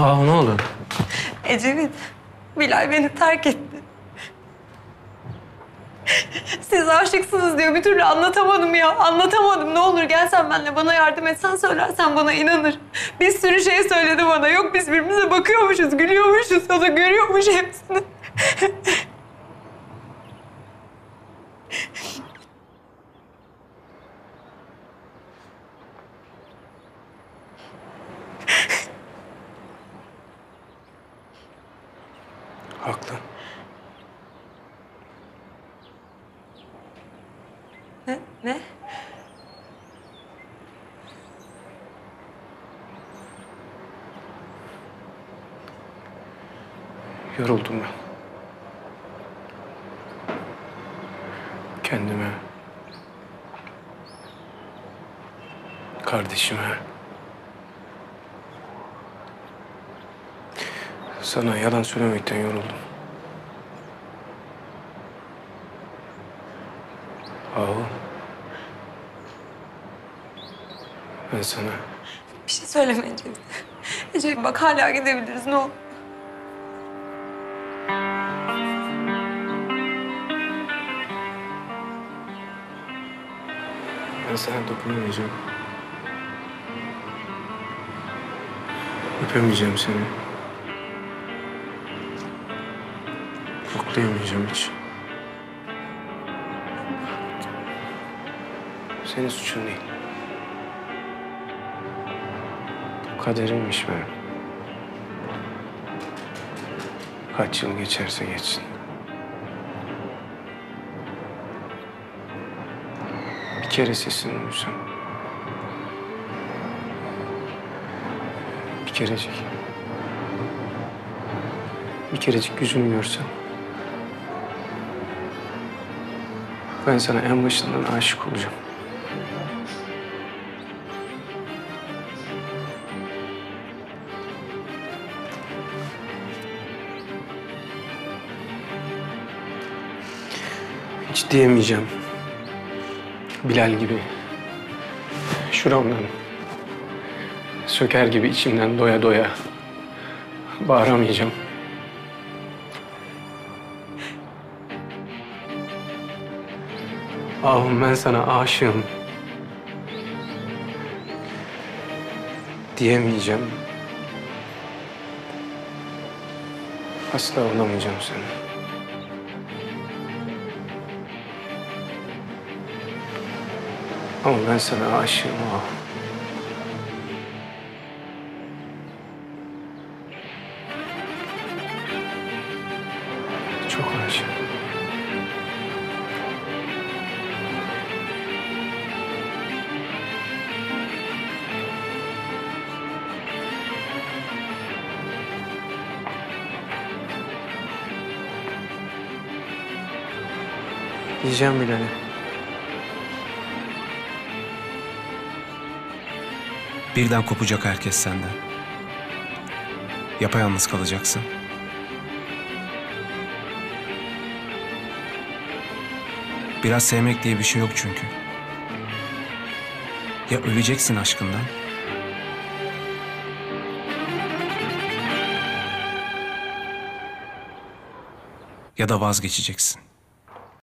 Aa ne oldu? Ecevit, Bilal beni terk etti. Siz aşıksınız diyor. Bir türlü anlatamadım ya. Anlatamadım. Ne olur gelsen benimle bana yardım etsen söylersen bana inanır. Bir sürü şey söyledi bana. Yok biz birbirimize bakıyormuşuz, gülüyormuşuz. O da görüyormuş hepsini. Haklı. Ne? Ne? Yoruldum ben. Kendime. Kardeşime. Sana yalan söylemekten yoruldum. Ahu. Ben sana Bir şey söyleme Ecevit. Ecevit bak hala gidebiliriz ne olur. Ben sana dokunamayacağım. Öpemeyeceğim seni. Koklayamayacağım hiç. Senin suçun değil. Kaderimmiş benim. Kaç yıl geçerse geçsin. Bir kere sesini duysam. Bir kerecik. Bir kerecik yüzünü görsem. Ben sana en başından aşık olacağım. Hiç diyemeyeceğim. Bilal gibi. Şuramdan. Söker gibi içimden doya doya. Bağıramayacağım. Ahım ben sana aşığım. Diyemeyeceğim. Asla olamayacağım sana. Ama ben sana aşığım ah. Diyeceğim Bilal'e. Birden kopacak herkes senden. Yapayalnız kalacaksın. Biraz sevmek diye bir şey yok çünkü. Ya öleceksin aşkından. Ya da vazgeçeceksin.